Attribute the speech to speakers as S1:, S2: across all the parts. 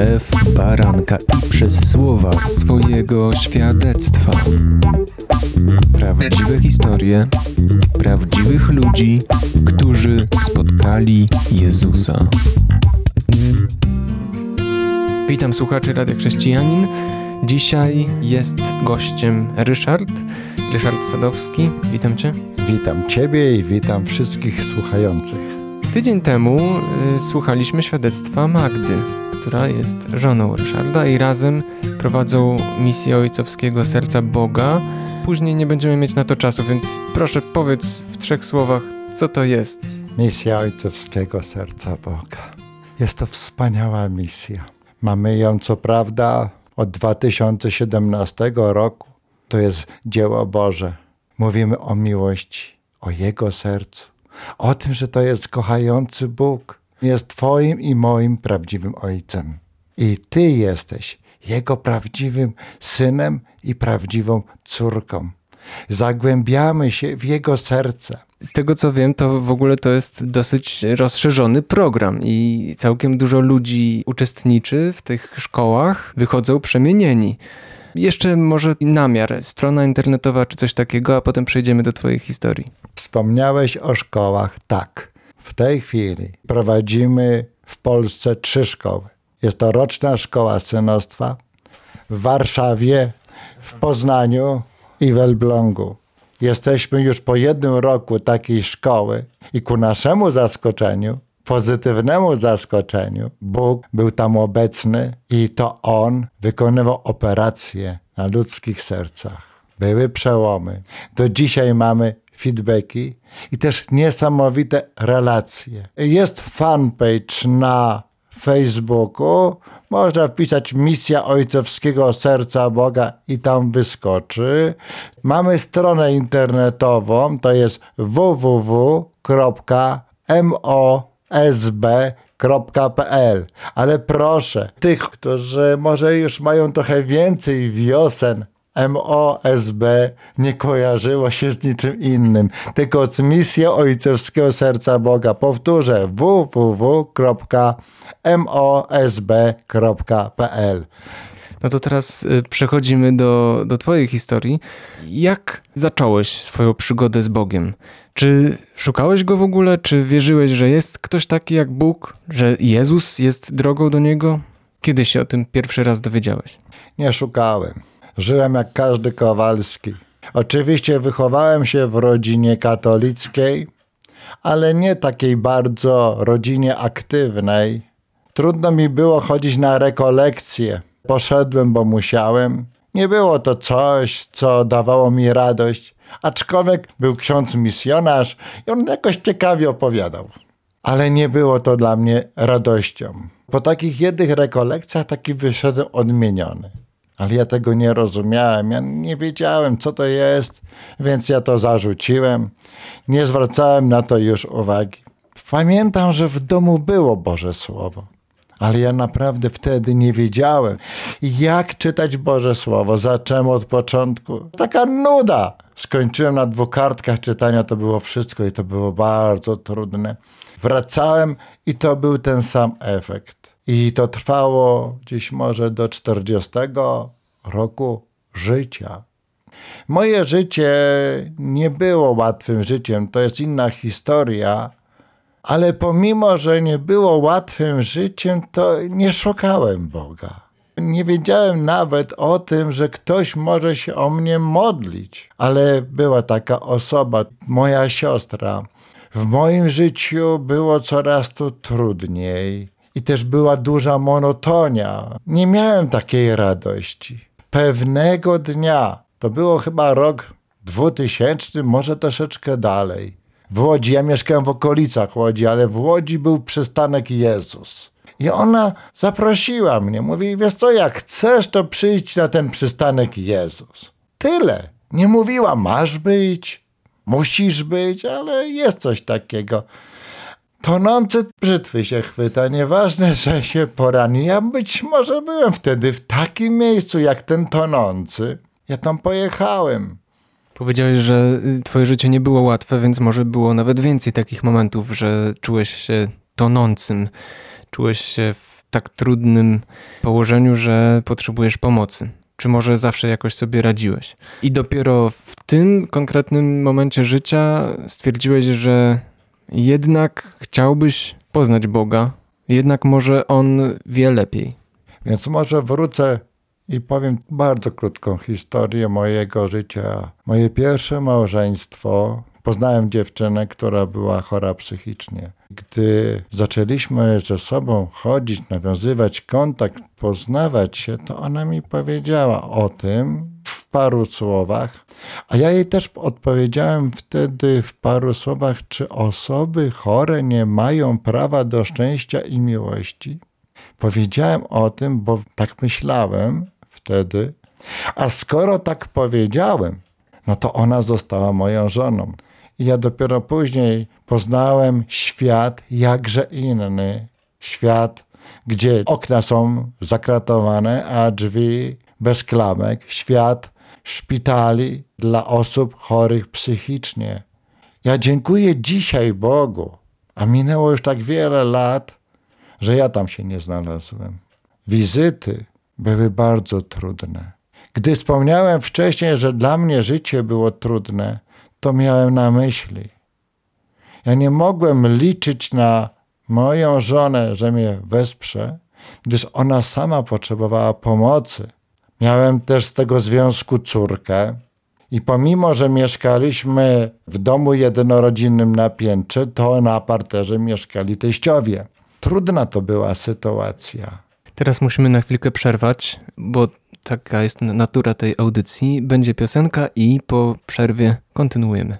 S1: krew baranka i przez słowa swojego świadectwa. Prawdziwe historie prawdziwych ludzi, którzy spotkali Jezusa. Witam słuchaczy Radia Chrześcijanin. Dzisiaj jest gościem Ryszard, Ryszard Sadowski. Witam Cię.
S2: Witam Ciebie i witam wszystkich słuchających.
S1: Tydzień temu y, słuchaliśmy świadectwa Magdy, która jest żoną Ryszarda i razem prowadzą misję ojcowskiego serca Boga. Później nie będziemy mieć na to czasu, więc proszę powiedz w trzech słowach, co to jest.
S2: Misja ojcowskiego serca Boga. Jest to wspaniała misja. Mamy ją co prawda od 2017 roku. To jest dzieło Boże. Mówimy o miłości, o Jego sercu, o tym, że to jest kochający Bóg. Jest Twoim i moim prawdziwym Ojcem. I Ty jesteś Jego prawdziwym synem i prawdziwą córką. Zagłębiamy się w Jego serce.
S1: Z tego co wiem, to w ogóle to jest dosyć rozszerzony program i całkiem dużo ludzi uczestniczy w tych szkołach, wychodzą przemienieni. Jeszcze może namiar, strona internetowa czy coś takiego, a potem przejdziemy do Twojej historii.
S2: Wspomniałeś o szkołach. Tak. W tej chwili prowadzimy w Polsce trzy szkoły. Jest to roczna szkoła synostwa w Warszawie, w Poznaniu i w Elblągu. Jesteśmy już po jednym roku takiej szkoły i ku naszemu zaskoczeniu, pozytywnemu zaskoczeniu, Bóg był tam obecny i to On wykonywał operacje na ludzkich sercach. Były przełomy. Do dzisiaj mamy feedbacki i też niesamowite relacje. Jest fanpage na Facebooku, można wpisać Misja Ojcowskiego Serca Boga i tam wyskoczy. Mamy stronę internetową, to jest www.mosb.pl. Ale proszę, tych, którzy może już mają trochę więcej wiosen, MOSB nie kojarzyło się z niczym innym, tylko z misją Ojcowskiego Serca Boga. Powtórzę www.mosb.pl.
S1: No to teraz y, przechodzimy do, do Twojej historii. Jak zacząłeś swoją przygodę z Bogiem? Czy szukałeś go w ogóle? Czy wierzyłeś, że jest ktoś taki jak Bóg, że Jezus jest drogą do niego? Kiedy się o tym pierwszy raz dowiedziałeś?
S2: Nie szukałem. Żyłem jak każdy Kowalski. Oczywiście wychowałem się w rodzinie katolickiej, ale nie takiej bardzo rodzinie aktywnej. Trudno mi było chodzić na rekolekcje. Poszedłem, bo musiałem. Nie było to coś, co dawało mi radość, aczkolwiek był ksiądz misjonarz i on jakoś ciekawie opowiadał. Ale nie było to dla mnie radością. Po takich jednych rekolekcjach taki wyszedłem odmieniony ale ja tego nie rozumiałem. Ja nie wiedziałem, co to jest, więc ja to zarzuciłem. Nie zwracałem na to już uwagi. Pamiętam, że w domu było Boże Słowo, ale ja naprawdę wtedy nie wiedziałem, jak czytać Boże Słowo. Zacząłem od początku. Taka nuda. Skończyłem na dwóch kartkach czytania, to było wszystko i to było bardzo trudne. Wracałem i to był ten sam efekt. I to trwało gdzieś może do 40 roku życia. Moje życie nie było łatwym życiem, to jest inna historia, ale pomimo, że nie było łatwym życiem, to nie szukałem Boga. Nie wiedziałem nawet o tym, że ktoś może się o mnie modlić, ale była taka osoba, moja siostra. W moim życiu było coraz to trudniej i też była duża monotonia. Nie miałem takiej radości. Pewnego dnia, to było chyba rok 2000, może troszeczkę dalej. W Łodzi, ja mieszkałem w okolicach Łodzi, ale w Łodzi był przystanek Jezus. I ona zaprosiła mnie, mówi, wiesz co, jak chcesz, to przyjdź na ten przystanek Jezus. Tyle. Nie mówiła, masz być, musisz być, ale jest coś takiego. Tonący brzytwy się chwyta, nieważne, że się porani. Ja być może byłem wtedy w takim miejscu jak ten tonący. Ja tam pojechałem.
S1: Powiedziałeś, że y, twoje życie nie było łatwe, więc może było nawet więcej takich momentów, że czułeś się tonącym, czułeś się w tak trudnym położeniu, że potrzebujesz pomocy? Czy może zawsze jakoś sobie radziłeś? I dopiero w tym konkretnym momencie życia stwierdziłeś, że jednak chciałbyś poznać Boga, jednak może On wie lepiej.
S2: Więc może wrócę i powiem bardzo krótką historię mojego życia. Moje pierwsze małżeństwo poznałem dziewczynę, która była chora psychicznie. Gdy zaczęliśmy ze sobą chodzić, nawiązywać kontakt, poznawać się, to ona mi powiedziała o tym w paru słowach, a ja jej też odpowiedziałem wtedy w paru słowach, czy osoby chore nie mają prawa do szczęścia i miłości. Powiedziałem o tym, bo tak myślałem wtedy, a skoro tak powiedziałem, no to ona została moją żoną. I ja dopiero później poznałem świat jakże inny. Świat, gdzie okna są zakratowane, a drzwi bez klamek. Świat szpitali dla osób chorych psychicznie. Ja dziękuję dzisiaj Bogu, a minęło już tak wiele lat, że ja tam się nie znalazłem. Wizyty były bardzo trudne. Gdy wspomniałem wcześniej, że dla mnie życie było trudne, to miałem na myśli. Ja nie mogłem liczyć na moją żonę, że mnie wesprze, gdyż ona sama potrzebowała pomocy. Miałem też z tego związku córkę i pomimo, że mieszkaliśmy w domu jednorodzinnym na piętrze, to na parterze mieszkali teściowie. Trudna to była sytuacja.
S1: Teraz musimy na chwilkę przerwać, bo taka jest natura tej audycji. Będzie piosenka i po przerwie kontynuujemy.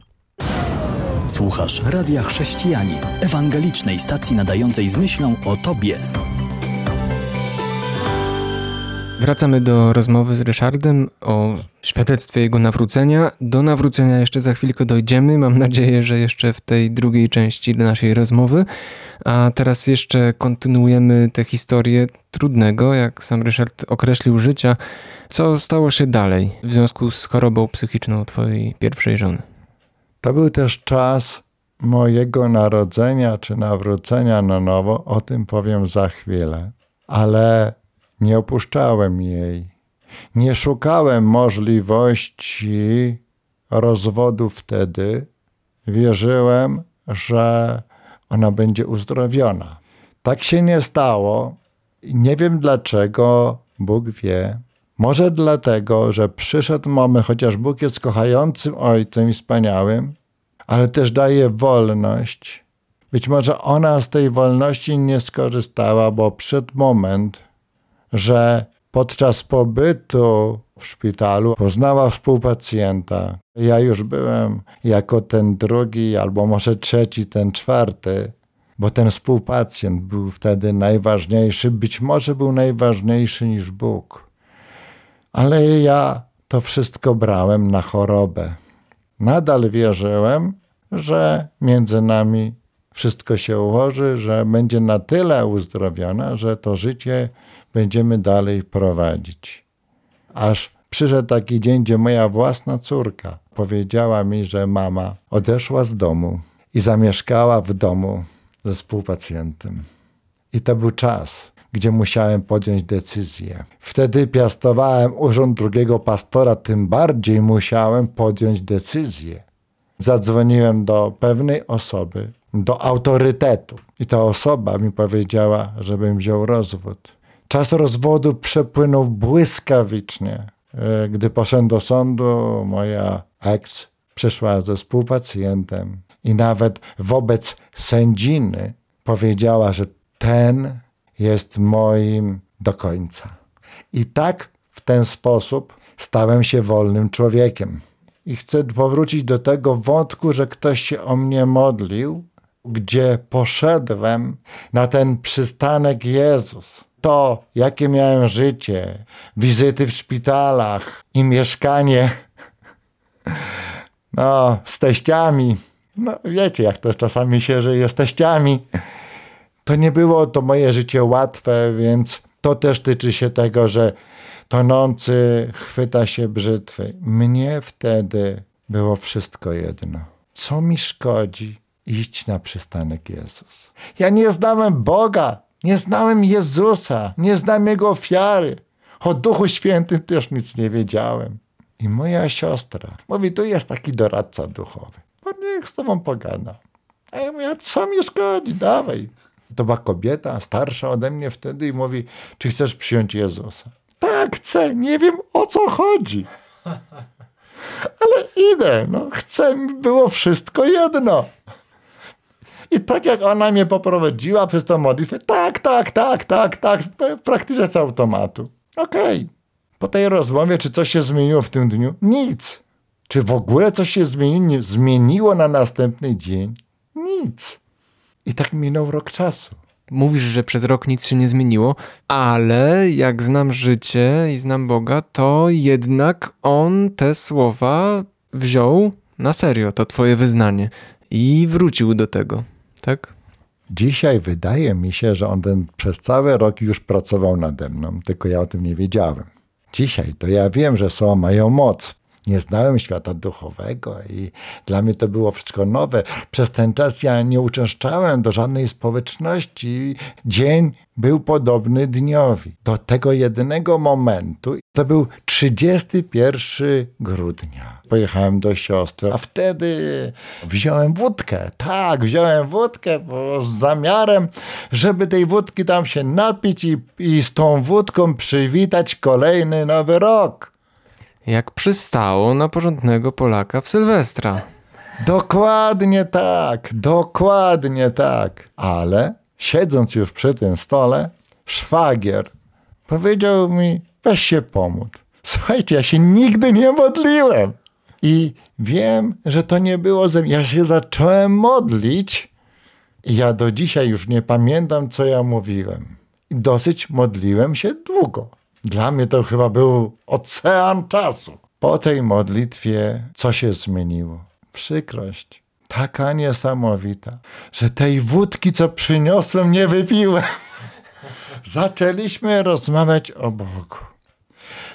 S3: Słuchasz Radia Chrześcijani, ewangelicznej stacji nadającej z myślą o Tobie.
S1: Wracamy do rozmowy z Ryszardem o świadectwie jego nawrócenia. Do nawrócenia jeszcze za chwilkę dojdziemy. Mam nadzieję, że jeszcze w tej drugiej części naszej rozmowy. A teraz jeszcze kontynuujemy tę historię trudnego, jak sam Ryszard określił, życia. Co stało się dalej w związku z chorobą psychiczną twojej pierwszej żony?
S2: To był też czas mojego narodzenia czy nawrócenia na nowo. O tym powiem za chwilę. Ale nie opuszczałem jej. Nie szukałem możliwości rozwodu wtedy. Wierzyłem, że ona będzie uzdrowiona. Tak się nie stało. Nie wiem dlaczego, Bóg wie. Może dlatego, że przyszedł moment, chociaż Bóg jest kochającym Ojcem i wspaniałym, ale też daje wolność. Być może ona z tej wolności nie skorzystała, bo przed moment, że podczas pobytu w szpitalu poznała współpacjenta. Ja już byłem jako ten drugi, albo może trzeci, ten czwarty, bo ten współpacjent był wtedy najważniejszy, być może był najważniejszy niż Bóg. Ale ja to wszystko brałem na chorobę. Nadal wierzyłem, że między nami wszystko się ułoży, że będzie na tyle uzdrowiona, że to życie będziemy dalej prowadzić. Aż przyszedł taki dzień, gdzie moja własna córka powiedziała mi, że mama odeszła z domu i zamieszkała w domu ze współpacjentem. I to był czas, gdzie musiałem podjąć decyzję. Wtedy piastowałem urząd drugiego pastora, tym bardziej musiałem podjąć decyzję. Zadzwoniłem do pewnej osoby, do autorytetu, i ta osoba mi powiedziała, żebym wziął rozwód. Czas rozwodu przepłynął błyskawicznie. E, gdy poszedłem do sądu, moja ex przyszła ze współpacjentem i nawet wobec sędziny powiedziała, że ten jest moim do końca. I tak w ten sposób stałem się wolnym człowiekiem. I chcę powrócić do tego wątku, że ktoś się o mnie modlił, gdzie poszedłem na ten przystanek Jezus to, jakie miałem życie, wizyty w szpitalach i mieszkanie no, z teściami. No, wiecie, jak to czasami się żyje z teściami. To nie było to moje życie łatwe, więc to też tyczy się tego, że tonący chwyta się brzytwy. Mnie wtedy było wszystko jedno. Co mi szkodzi iść na przystanek Jezus? Ja nie znałem Boga Nie znałem Jezusa, nie znam Jego ofiary. O Duchu Świętym też nic nie wiedziałem. I moja siostra mówi, tu jest taki doradca duchowy. Bo niech z tobą pogada. A ja mówię, a co mi szkodzi, dawaj. To była kobieta, starsza ode mnie wtedy i mówi, czy chcesz przyjąć Jezusa? Tak, chcę, nie wiem o co chodzi. Ale idę, no chcę, było wszystko jedno. I tak jak ona mnie poprowadziła przez tą modlitwę, tak, tak, tak, tak, tak, praktycznie z automatu. Okej. Okay. Po tej rozmowie, czy coś się zmieniło w tym dniu? Nic. Czy w ogóle coś się zmieniło, zmieniło na następny dzień? Nic. I tak minął rok czasu.
S1: Mówisz, że przez rok nic się nie zmieniło, ale jak znam życie i znam Boga, to jednak on te słowa wziął na serio, to twoje wyznanie i wrócił do tego, tak?
S2: Dzisiaj wydaje mi się, że on ten przez cały rok już pracował nade mną, tylko ja o tym nie wiedziałem. Dzisiaj to ja wiem, że słowa mają moc nie znałem świata duchowego i dla mnie to było wszystko nowe. Przez ten czas ja nie uczęszczałem do żadnej społeczności. Dzień był podobny dniowi. Do tego jedynego momentu, to był 31 grudnia. Pojechałem do siostry, a wtedy wziąłem wódkę. Tak, wziąłem wódkę bo z zamiarem, żeby tej wódki tam się napić i, i z tą wódką przywitać kolejny nowy rok
S1: jak przystało na porządnego Polaka w Sylwestra.
S2: Dokładnie tak, dokładnie tak. Ale siedząc już przy tym stole, szwagier powiedział mi, weź się pomóc. Słuchajcie, ja się nigdy nie modliłem. I wiem, że to nie było ze mnie. Ja się zacząłem modlić i ja do dzisiaj już nie pamiętam, co ja mówiłem. I dosyć modliłem się długo. Dla mnie to chyba był ocean czasu. Po tej modlitwie co się zmieniło? Przykrość. Taka niesamowita, że tej wódki, co przyniosłem, nie wypiłem. Zaczęliśmy rozmawiać o Bogu.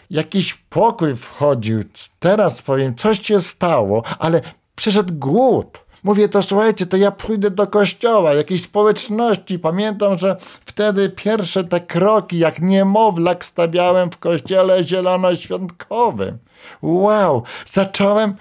S2: Jakiś pokój wchodził. Teraz powiem, coś się stało, ale przyszedł głód Mówię, to słuchajcie, to ja pójdę do kościoła, jakiejś społeczności. Pamiętam, że wtedy pierwsze te kroki, jak niemowlak stawiałem w kościele zielonoświątkowym. Wow, zacząłem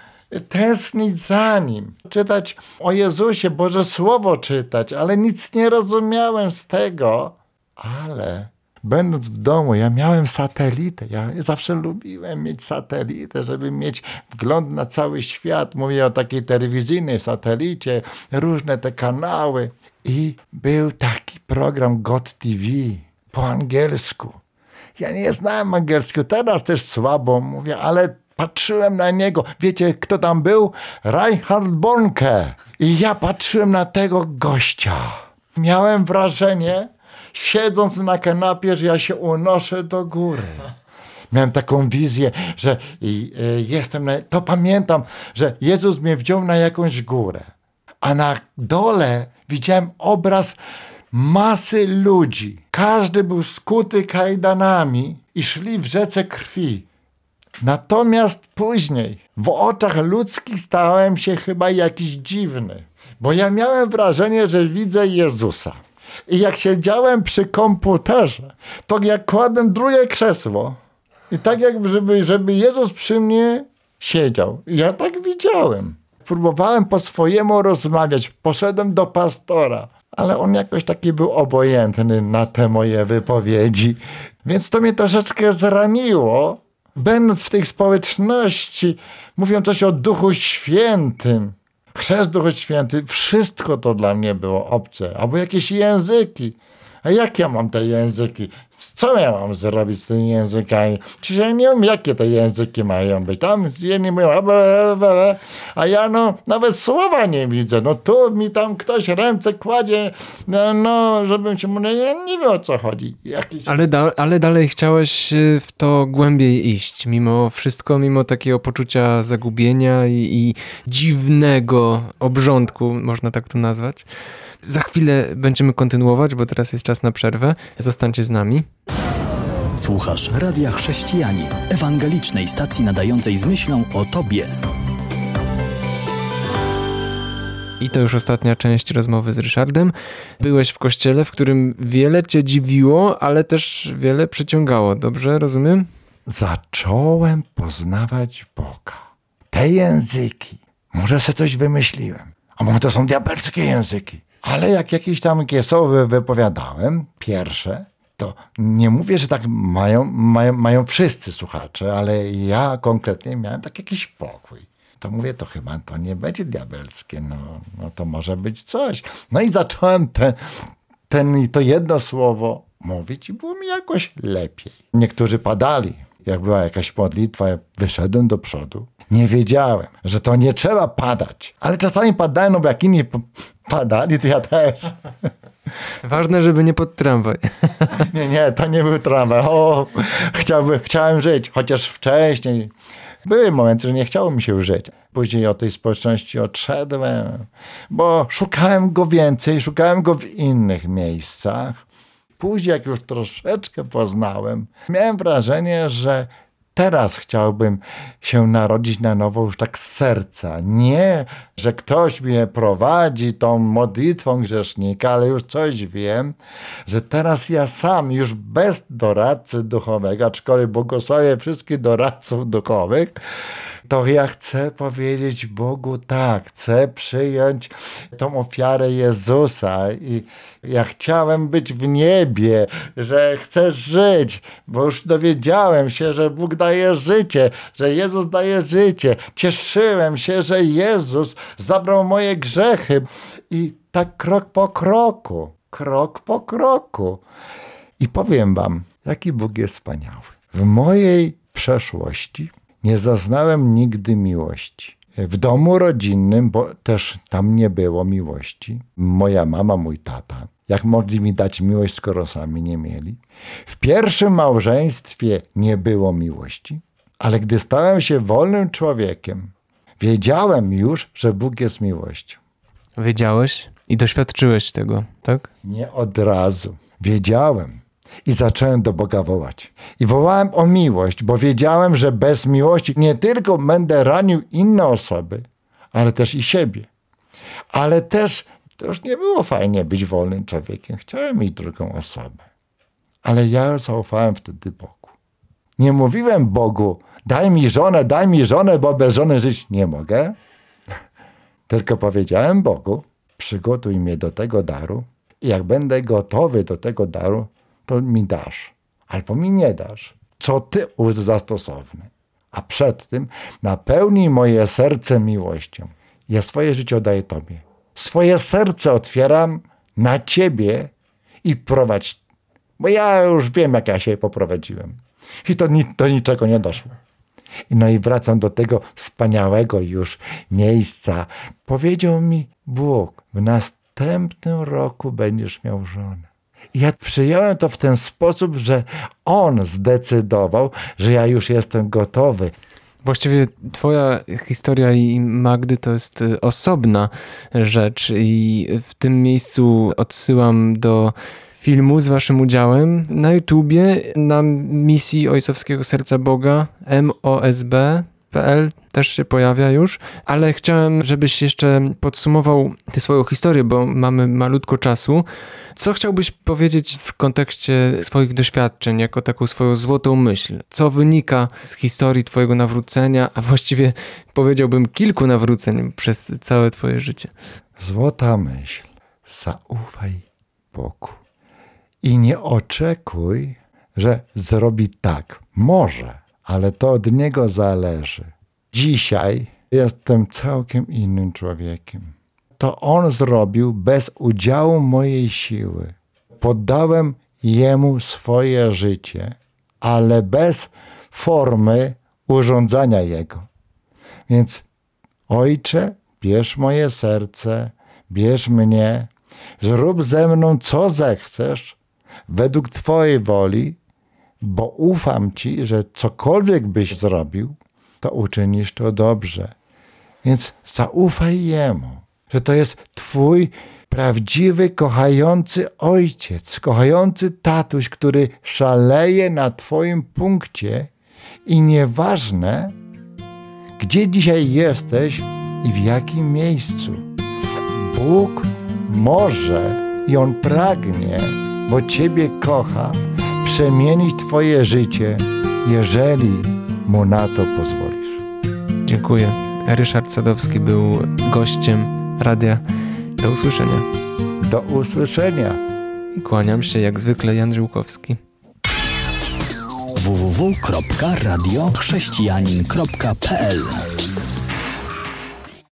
S2: tęsknić za nim, czytać o Jezusie, Boże Słowo czytać, ale nic nie rozumiałem z tego. Ale będąc w domu, ja miałem satelitę. Ja zawsze lubiłem mieć satelitę, żeby mieć wgląd na cały świat. Mówię o takiej telewizyjnej satelicie, różne te kanały. I był taki program God TV po angielsku. Ja nie znałem angielskiego, teraz też słabo mówię, ale patrzyłem na niego. Wiecie, kto tam był? Reinhard Bonke. I ja patrzyłem na tego gościa. Miałem wrażenie, siedząc na kanapie, że ja się unoszę do góry. Miałem taką wizję, że e, jestem, na, to pamiętam, że Jezus mnie wziął na jakąś górę, a na dole widziałem obraz masy ludzi. Każdy był skuty kajdanami i szli w rzece krwi. Natomiast później w oczach ludzkich stałem się chyba jakiś dziwny, bo ja miałem wrażenie, że widzę Jezusa. I jak siedziałem przy komputerze, to jak kładłem drugie krzesło i tak jak żeby, żeby Jezus przy mnie siedział. Ja tak widziałem. Próbowałem po swojemu rozmawiać. Poszedłem do pastora, ale on jakoś taki był obojętny na te moje wypowiedzi. Więc to mnie troszeczkę zraniło. Będąc w tej społeczności, mówią coś o Duchu Świętym. Chrzest Duchu Święty, wszystko to dla mnie było obce. Albo jakieś języki. A jak ja mam te języki? Co ja mam zrobić z tymi językami? Przecież ja nie wiem, jakie te języki mają być. Tam jedni mówią, a ja no nawet słowa nie widzę. No tu mi tam ktoś ręce kładzie, no, no żebym się mówił, ja nie wiem o co chodzi.
S1: Jakiś... Ale, da, ale dalej chciałeś w to głębiej iść, mimo wszystko, mimo takiego poczucia zagubienia i, i dziwnego obrządku, można tak to nazwać. Za chwilę będziemy kontynuować, bo teraz jest czas na przerwę. Zostańcie z nami.
S3: Słuchasz Radia Chrześcijani, ewangelicznej stacji nadającej z myślą o Tobie.
S1: I to już ostatnia część rozmowy z Ryszardem. Byłeś w kościele, w którym wiele cię dziwiło, ale też wiele przyciągało. Dobrze rozumiem?
S2: Zacząłem poznawać Boga. Te języki. Może sobie coś wymyśliłem. A może to są diabelskie języki. Ale jak jakieś tam kiesowy wypowiadałem, pierwsze, to nie mówię, że tak mają, mają, mają wszyscy słuchacze, ale ja konkretnie miałem tak jakiś pokój. To mówię, to chyba to nie będzie diabelskie, no, no to może być coś. No i zacząłem te, ten, to jedno słowo mówić i było mi jakoś lepiej. Niektórzy padali. Jak była jakaś modlitwa, ja wyszedłem do przodu. Nie wiedziałem, że to nie trzeba padać. Ale czasami padałem, no bo jak inni padali, to ja też.
S1: Ważne, żeby nie pod tramwaj.
S2: Nie, nie, to nie był tramwaj. O, chciałby, chciałem żyć, chociaż wcześniej. Były momenty, że nie chciało mi się żyć. Później od tej społeczności odszedłem, bo szukałem go więcej, szukałem go w innych miejscach. Później, jak już troszeczkę poznałem, miałem wrażenie, że teraz chciałbym się narodzić na nowo już tak z serca. Nie, że ktoś mnie prowadzi tą modlitwą grzesznika, ale już coś wiem, że teraz ja sam, już bez doradcy duchowego, aczkolwiek błogosławię wszystkich doradców duchowych, to ja chcę powiedzieć Bogu tak, chcę przyjąć tą ofiarę Jezusa i ja chciałem być w niebie, że chcę żyć, bo już dowiedziałem się, że Bóg daje życie, że Jezus daje życie. Cieszyłem się, że Jezus zabrał moje grzechy i tak krok po kroku, krok po kroku. I powiem wam, jaki Bóg jest wspaniały. W mojej przeszłości nie zaznałem nigdy miłości. W domu rodzinnym, bo też tam nie było miłości. Moja mama, mój tata. Jak mogli mi dać miłość, skoro sami nie mieli? W pierwszym małżeństwie nie było miłości, ale gdy stałem się wolnym człowiekiem, wiedziałem już, że Bóg jest miłością.
S1: Wiedziałeś i doświadczyłeś tego, tak?
S2: Nie od razu. Wiedziałem i zacząłem do Boga wołać. I wołałem o miłość, bo wiedziałem, że bez miłości nie tylko będę ranił inne osoby, ale też i siebie. Ale też to już nie było fajnie być wolnym człowiekiem. Chciałem mieć drugą osobę. Ale ja zaufałem wtedy Bogu. Nie mówiłem Bogu, daj mi żonę, daj mi żonę, bo bez żony żyć nie mogę. Tylko powiedziałem Bogu, przygotuj mnie do tego daru i jak będę gotowy do tego daru, to mi dasz. Albo mi nie dasz. Co ty uznasz za stosowne. A przed tym napełnij moje serce miłością. Ja swoje życie oddaję Tobie. Swoje serce otwieram na Ciebie i prowadź. Bo ja już wiem, jak ja się poprowadziłem. I to ni do niczego nie doszło. No i wracam do tego wspaniałego już miejsca. Powiedział mi Bóg, w następnym roku będziesz miał żonę. Ja przyjąłem to w ten sposób, że On zdecydował, że ja już jestem gotowy.
S1: Właściwie twoja historia i Magdy to jest y, osobna rzecz i w tym miejscu odsyłam do filmu z waszym udziałem na YouTubie na misji Ojcowskiego Serca Boga MOSB.pl też się pojawia już, ale chciałem, żebyś jeszcze podsumował tę swoją historię, bo mamy malutko czasu. Co chciałbyś powiedzieć w kontekście swoich doświadczeń, jako taką swoją złotą myśl? Co wynika z historii Twojego nawrócenia, a właściwie powiedziałbym kilku nawróceń przez całe Twoje życie?
S2: Złota myśl. Zaufaj Bogu. I nie oczekuj, że zrobi tak. Może, ale to od Niego zależy. Dzisiaj jestem całkiem innym człowiekiem. To On zrobił bez udziału mojej siły. Poddałem Jemu swoje życie, ale bez formy urządzania Jego. Więc Ojcze, bierz moje serce, bierz mnie, zrób ze mną co zechcesz, według Twojej woli, bo ufam Ci, że cokolwiek byś zrobił, to uczynisz to dobrze. Więc zaufaj Jemu, że to jest Twój prawdziwy, kochający ojciec, kochający tatuś, który szaleje na Twoim punkcie i nieważne, gdzie dzisiaj jesteś i w jakim miejscu. Bóg może i On pragnie, bo Ciebie kocha, przemienić Twoje życie, jeżeli Mu na to pozwolisz.
S1: Dziękuję. Ryszard Sadowski był gościem radia. Do usłyszenia.
S2: Do usłyszenia.
S1: I kłaniam się jak zwykle Jan Żyłkowski.
S3: www.radiochrześcijanin.pl